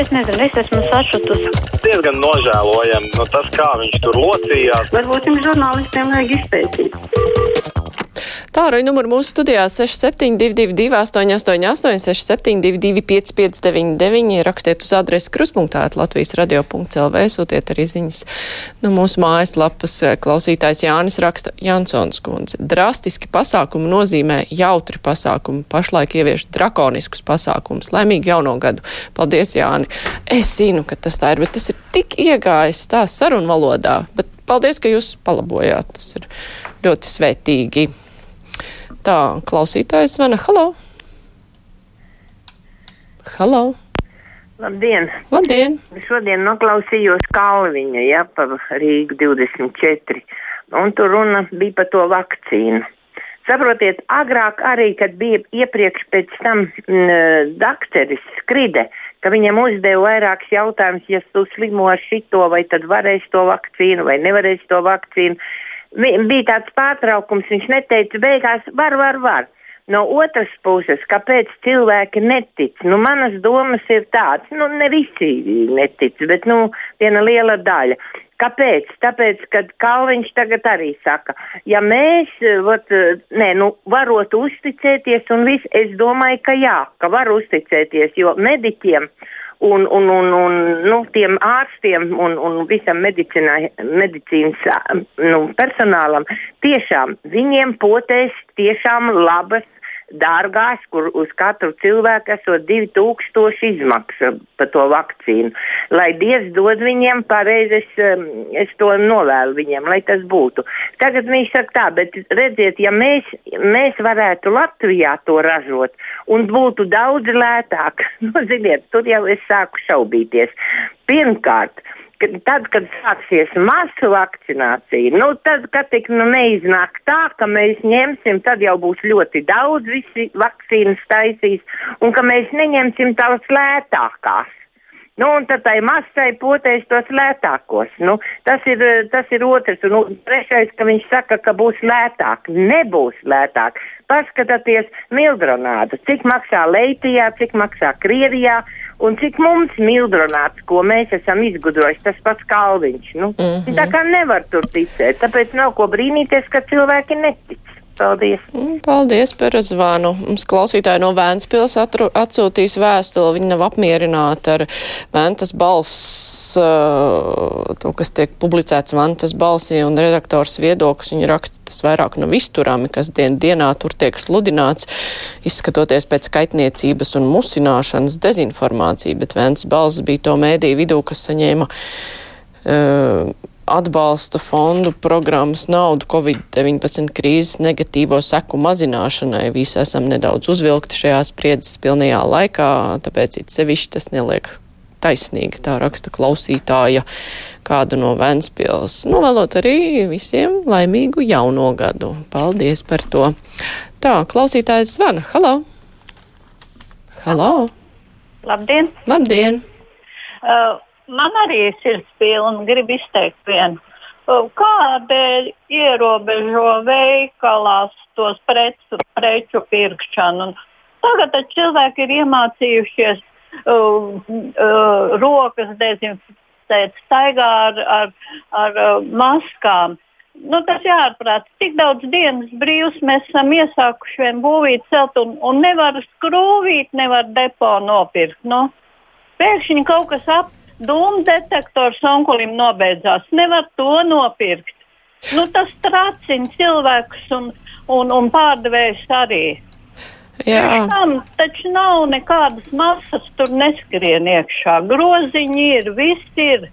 es nezinu, es esmu sašutusi. Diezgan nožēlojami nu, tas, kā viņš tur locījās. Varbūt jums žurnālistiem vajag izpētīt. Tāruņa numuru mūsu studijā 6722, 888, 672, 559, rakstiet uz adresi kruspunktā, Latvijas radio.clv, sūtiet arī ziņas no mūsu mājaslapas. Klausītājs Jānis raksta Jansons kundze. Drastiski pasākumi nozīmē jautri pasākumi, pašlaik ievieš drakoniskus pasākumus. Laimīgi jauno gadu. Paldies, Jāni. Es zinu, ka tas tā ir, bet tas ir tik iegājis tā sarunvalodā, bet paldies, ka jūs palabojāt. Tas ir ļoti svētīgi. Tā, klausītājs zvana. Halo! Halo! Labdien! Labdien! Šodien noklausījos Kalviņa, ja, pa Rīgu 24. Un tur runa bija par to vakcīnu. Saprotiet, agrāk arī, kad bija iepriekš pēc tam m, dakteris skride, ka viņam uzdeva vairākus jautājumus, ja tu slimo ar šito, vai tad varēsi to vakcīnu, vai nevarēsi to vakcīnu. Bija tāds pārtraukums, viņš neteica, beigās var, var, var. No otras puses, kāpēc cilvēki netic? Nu, manas domas ir tādas, nu, ne visi netic, bet nu, viena liela daļa. Kāpēc? Tāpēc, ka Kalniņš tagad arī saka, ja mēs, vat, nē, nu, varot uzticēties, un viss, es domāju, ka jā, ka var uzticēties, jo mediķiem un, un, un, un nu, tiem ārstiem un, un visam medicīnas nu, personālam tiešām viņiem potēs tiešām labas dārgās, kur uz katru cilvēku esot 2000 izmaksa par to vakcīnu. Lai Dievs dod viņiem pareizi, es, um, es to novēlu viņiem, lai tas būtu. Tagad viņš saka tā, bet redziet, ja mēs, mēs varētu Latvijā to ražot un būtu daudz lētāk, nu, ziniet, tur jau es sāku šaubīties. Pirmkārt, tad, kad sāksies masu vakcinācija, nu, tad, kad tik nu, neiznāk tā, ka mēs ņemsim, tad jau būs ļoti daudz visi vakcīnas taisīs, un ka mēs neņemsim tās lētākās. Nu, un tad tai masai potēs tos lētākos. Nu, tas, ir, tas ir otrs. Un nu, trešais, ka viņš saka, ka būs lētāk. Nebūs lētāk. Paskatieties, mildronādu, cik maksā Leitijā, cik maksā Krievijā. Un cik mums mildronāts, ko mēs esam izgudrojuši, tas pats kalviņš. Nu, mm -hmm. Tā kā nevar tur ticēt, tāpēc nav ko brīnīties, ka cilvēki netic. Paldies! Mm, paldies par zvanu. Mums klausītāji no Vēnspils atsūtīs vēstuli. Viņi nav apmierināti ar Ventas balss, to, kas tiek publicēts Ventas balsī un redaktors viedoklis. Viņi raksta, tas vairāk nav izturami, kas dien dienā tur tiek sludināts, izskatoties pēc kaitniecības un musināšanas dezinformācija, bet Ventas balss bija to mēdī vidū, kas saņēma. Uh, atbalsta fondu programmas naudu Covid-19 krīzes negatīvo seku mazināšanai. Visi esam nedaudz uzvilkti šajā spriedzes pilnajā laikā, tāpēc it sevišķi tas neliekas taisnīgi, tā raksta klausītāja kādu no Ventspils. Novēlot arī visiem laimīgu jauno gadu. Paldies par to. Tā, klausītājs zvana. Halo! Halo! Labdien! Labdien! Uh, man arī ir sirds pilna, gribu izteikt vienu. Kādēļ ierobežo veikalās tos preču, preču pirkšanu? Tagad cilvēki ir iemācījušies uh, uh, rokas dezinficēt, staigā ar, ar, ar uh, maskām. Nu, tas jāatprāt, cik daudz dienas brīvs mēs esam iesākuši vien būvīt celt un, un nevar skrūvīt, nevar depo nopirkt. Nu, pēkšņi kaut kas ap Dūmu detektors onkulim nobeidzās. Nevar to nopirkt. Nu, tas tracina cilvēkus un, un, un pārdevējus arī. Jā. Tam taču nav nekādas masas, tur neskrien iekšā. Groziņi ir, viss ir.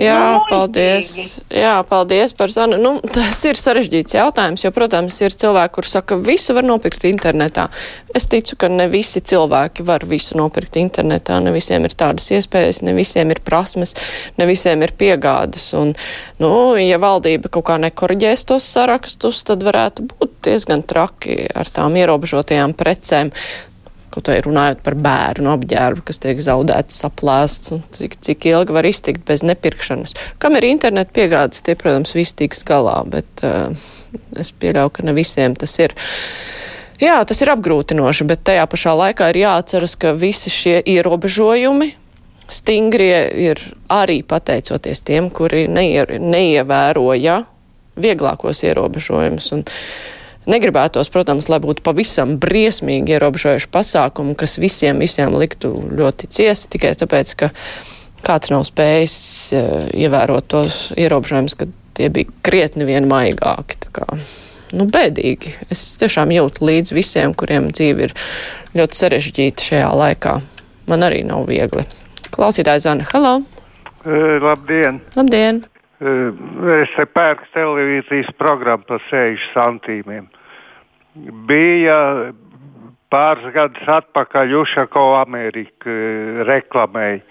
Jā, paldies. Jā, paldies par zanu. Nu, tas ir sarežģīts jautājums, jo, protams, ir cilvēki, kur saka, visu var nopirkt internetā. Es ticu, ka ne visi cilvēki var visu nopirkt internetā, ne visiem ir tādas iespējas, ne visiem ir prasmes, ne visiem ir piegādes. Un, nu, ja valdība kaut kā nekoriģēs tos sarakstus, tad varētu būt diezgan traki ar tām ierobežotajām precēm kaut vai runājot par bērnu apģērbu, kas tiek zaudēts, saplēsts, cik, cik ilgi var iztikt bez nepirkšanas. Kam ir interneta piegādes, tie, protams, viss tiks galā, bet uh, es pieļauju, ka ne visiem tas ir. Jā, tas ir apgrūtinoši, bet tajā pašā laikā ir jāatceras, ka visi šie ierobežojumi stingrie ir arī pateicoties tiem, kuri neie, neievēroja vieglākos ierobežojumus. Un negribētos, protams, lai būtu pavisam briesmīgi ierobežojuši pasākumi, kas visiem, visiem liktu ļoti ciest tikai tāpēc, ka kāds nav spējis uh, ievērot tos ierobežojumus, ka tie bija krietni vien maigāki. Nu, bēdīgi. Es tiešām jūtu līdz visiem, kuriem dzīve ir ļoti sarežģīta šajā laikā. Man arī nav viegli. Klausītājs Zana, halo! Uh, labdien! Labdien! Uh, es te pērku televīzijas programmu par 6 centīmiem. Bija pāris gadus atpakaļ Ušako Amerika uh, reklamēja.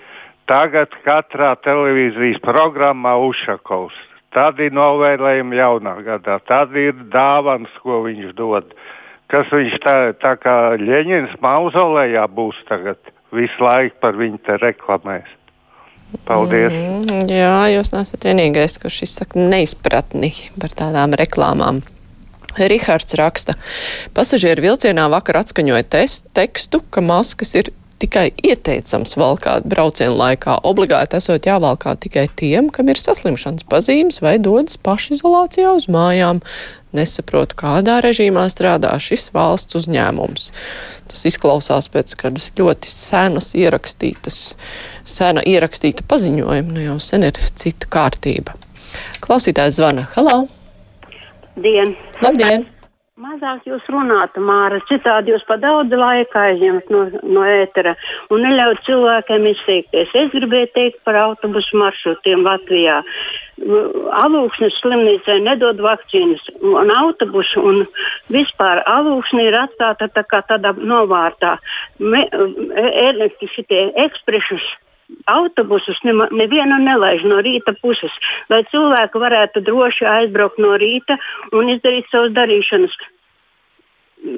Tagad katrā televīzijas programmā Ušakovs. Tad ir novēlējumi jaunā gadā, tad ir dāvans, ko viņš dod. Kas viņš tā, tā kā Ļeņins mauzolējā būs tagad? visu laiku par viņu te reklamēs. Paldies! Mm, jā, jūs nesat vienīgais, kurš izsaka neizpratni par tādām reklāmām. Rihards raksta, pasažieru vilcienā vakar atskaņoja test, tekstu, ka maskas ir tikai ieteicams valkāt braucienu laikā. Obligāti esot jāvalkā tikai tiem, kam ir saslimšanas pazīmes vai dodas pašizolācijā uz mājām. Nesaprotu, kādā režīmā strādā šis valsts uzņēmums. Tas izklausās pēc kādas ļoti senas ierakstītas, sena ierakstīta paziņojuma, nu jau sen ir cita kārtība. Klausītājs zvana. Halo! Dien! Labdien! Mazāk jūs runātu, Māra, citādi jūs pa daudz laika aizņemat no, no ētera un neļaut cilvēkiem izteikties. Es gribēju teikt par autobusu maršrutiem Latvijā. Alūksnes slimnīcai nedod vakcīnas un autobusu un vispār alūksne ir atstāta tā kā tādā novārtā. Me, e, šitie ekspresus autobusus nevienu nelaiž no rīta puses, lai cilvēki varētu droši aizbraukt no rīta un izdarīt savas darīšanas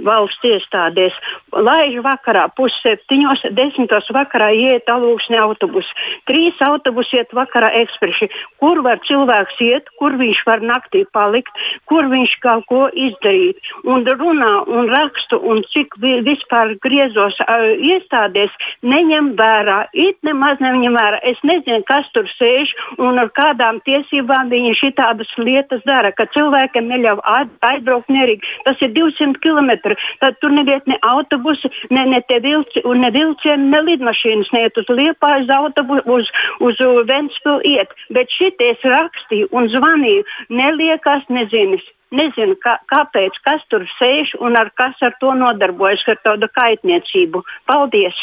valsts iestādēs. Laiž vakarā, pusseptiņos, desmitos vakarā iet alūksni autobusi. Trīs autobusi iet vakarā ekspresi. Kur var cilvēks iet, kur viņš var naktī palikt, kur viņš kaut ko izdarīt. Un runā un rakstu un cik vispār griezos uh, iestādēs, neņem vērā. It nemaz neņem vērā. Es nezinu, kas tur sēž un ar kādām tiesībām viņi šitādas lietas dara, ka cilvēkiem neļauj aizbraukt nerīgi. Tas ir 200 km kilometri, tad tur neviet ne autobusi, ne, ne te vilci, un ne vilcieni, ne lidmašīnas neiet uz Liepājas autobusu, uz, uz Ventspilu iet. Bet šities rakstīju un zvanīju, neliekas nezinis. Nezinu, kā, kāpēc, kas tur sēž un ar kas ar to nodarbojas, ar tādu kaitniecību. Paldies!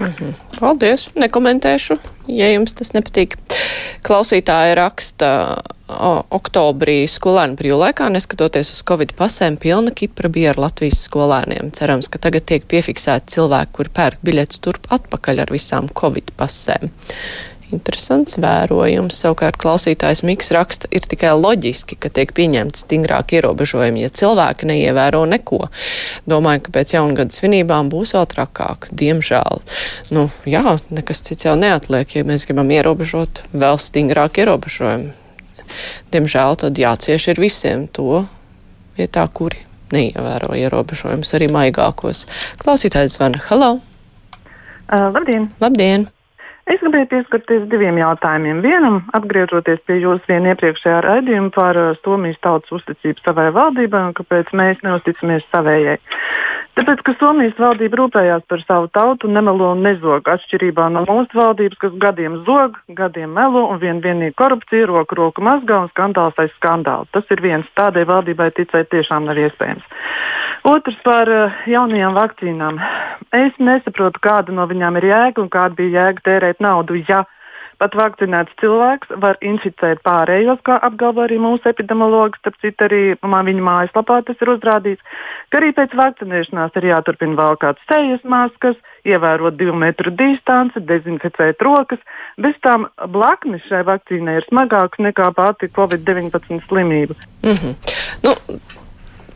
Mhm. Paldies! Nekomentēšu, ja jums tas nepatīk. Klausītāja raksta, o, oktobrī skolēnu brīvlaikā, neskatoties uz Covid pasēm, pilna Kipra bija ar Latvijas skolēniem. Cerams, ka tagad tiek piefiksēti cilvēki, kuri pērk biļetes turp atpakaļ ar visām Covid pasēm. Interesants vērojums. Savukārt klausītājs Miks raksta, ir tikai loģiski, ka tiek pieņemti stingrāki ierobežojumi, ja cilvēki neievēro neko. Domāju, ka pēc jaungada svinībām būs vēl trakāk. Diemžēl. Nu, jā, nekas cits jau neatliek, ja mēs gribam ierobežot vēl stingrāk ierobežojumi. Diemžēl tad jācieš ir visiem to vietā, kuri neievēro ierobežojumus arī maigākos. Klausītājs zvana. Halo! Uh, labdien! Labdien! Es gribēju pieskarties diviem jautājumiem. Vienam, atgriežoties pie jūsu vien iepriekšējā raidījuma par uh, Somijas tautas uzticību savai valdībai un kāpēc mēs neusticamies savējai. Tāpēc, ka Somijas valdība rūpējās par savu tautu, nemelo un nezog, atšķirībā no mūsu valdības, kas gadiem zog, gadiem melo un vien vienīgi korupcija, roku roku mazgā un skandāls aiz skandāla. Tas ir viens. Tādai valdībai ticēt tiešām nav iespējams. Otrs par uh, jaunajām vakcīnām. Es nesaprotu, kāda no viņām ir jēga un kāda bija jēga tērēt naudu. Ja Pat vakcinēts cilvēks var inficēt pārējos, kā apgalvo arī mūsu epidemiologs. Starp citu, arī viņa mājaslapā tas ir uzrādīts, ka arī pēc vakcinēšanās ir jāturpina valkāt sejas maskas, ievērot divu metru distanci, dezinficēt rokas. Bez tām blaknes šai vakcīnai ir smagākas nekā pati Covid-19 slimība. Mm -hmm.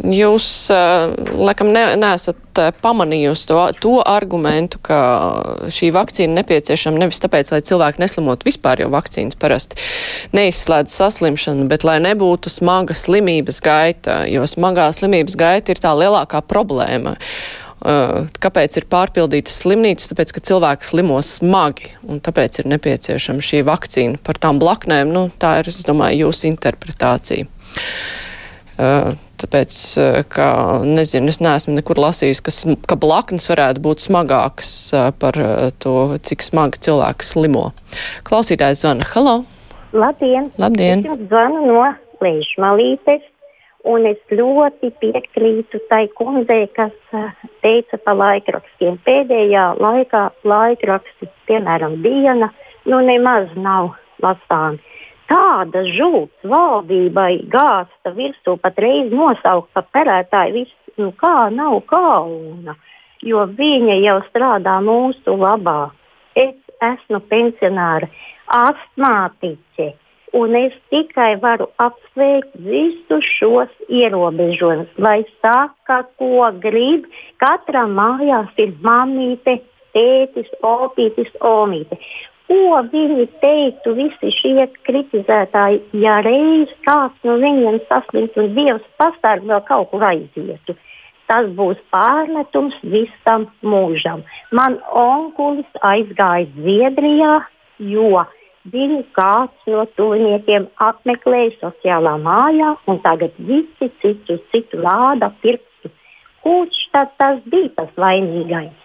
Jūs, uh, laikam, ne, neesat uh, pamanījusi to, to argumentu, ka šī vakcīna nepieciešama nevis tāpēc, lai cilvēki neslimotu vispār, jo vakcīnas parasti neizslēdz saslimšanu, bet lai nebūtu smaga slimības gaita, jo smagā slimības gaita ir tā lielākā problēma. Kāpēc ir pārpildītas slimnīcas? Tāpēc, ka cilvēki slimo smagi, un tāpēc ir nepieciešama šī vakcīna. Par tām blaknēm, nu, tā ir, es domāju, jūsu interpretācija. Tāpēc, ka, nezinu, es neesmu nekur lasījis, ka, ka blaknes varētu būt smagākas par to, cik smagi cilvēks slimo. Klausītājs zvana. Halo! Labdien! Labdien! Es zvanu no Leišmalītes. Un es ļoti piekrītu tai kundzei, kas teica par laikrakstiem. Pēdējā laikā laikraksti, piemēram, diena, nu nemaz nav lasāmi. Tāda žūts valdībai gāsta virsū, pat reiz nosaukt par perētāju, viss, nu kā nav kauna, jo viņa jau strādā mūsu labā. Es esmu pensionāra, astmātiķe un es tikai varu apsveikt visus šos ierobežojumus. Lai saka, ko grib, katram mājās ir mamīte, tētis, opītis, omīte. Ko viņi teiktu, visi šie kritizētāji, ja reiz kāds no viņiem saslimt un Dievs pastāv vēl kaut kur aizietu? Tas būs pārmetums visam mūžam. Man onkulis aizgāja Zviedrijā, jo Viņu kāds no tuviniekiem apmeklēja sociālā mājā, un tagad visi citu, citu rāda pirkstu. Kurš tad tas bija tas vainīgais?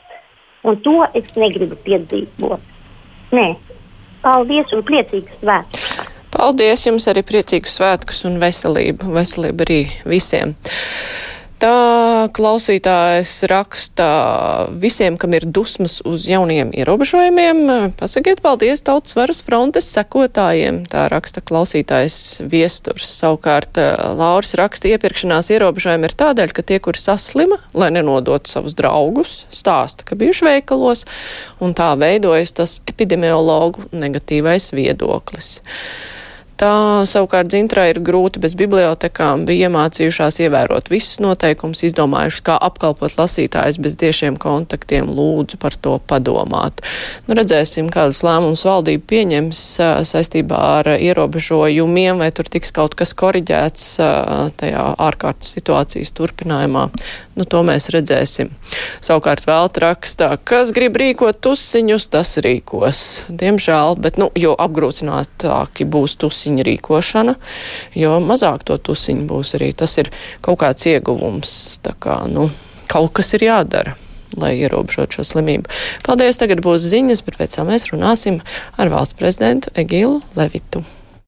Un to es negribu piedzīvot. Nē, paldies un priecīgus svētkus! Paldies jums arī priecīgus svētkus un veselību, veselību arī visiem! Tā klausītājs raksta visiem, kam ir dusmas uz jauniem ierobežojumiem. Pasakiet paldies tautas varas frontes sekotājiem. Tā raksta klausītājs viesturs. Savukārt Lauris raksta iepirkšanās ierobežojumi ir tādēļ, ka tie, kuri saslima, lai nenodotu savus draugus, stāsta, ka bijuši veikalos, un tā veidojas tas epidemiologu negatīvais viedoklis. Tā savukārt dzintrā ir grūti bez bibliotekām, bija iemācījušās ievērot visus noteikumus, izdomājuši, kā apkalpot lasītājus bez tiešiem kontaktiem, lūdzu par to padomāt. Nu, redzēsim, kādus lēmumus valdība pieņems saistībā ar ierobežojumiem, vai tur tiks kaut kas koriģēts tajā ārkārtas situācijas turpinājumā. Nu, to mēs redzēsim. Savukārt vēl rakstā, kas grib rīkot tusiņus, tas rīkos. Diemžēl, bet, nu, jo apgrūtinātāki būs tusiņi tusiņa rīkošana, jo mazāk to tusiņu būs arī. Tas ir kaut kāds ieguvums. Tā kā, nu, kaut kas ir jādara lai ierobežotu šo slimību. Paldies, tagad būs ziņas, bet pēc tam mēs runāsim ar valsts prezidentu Egilu Levitu.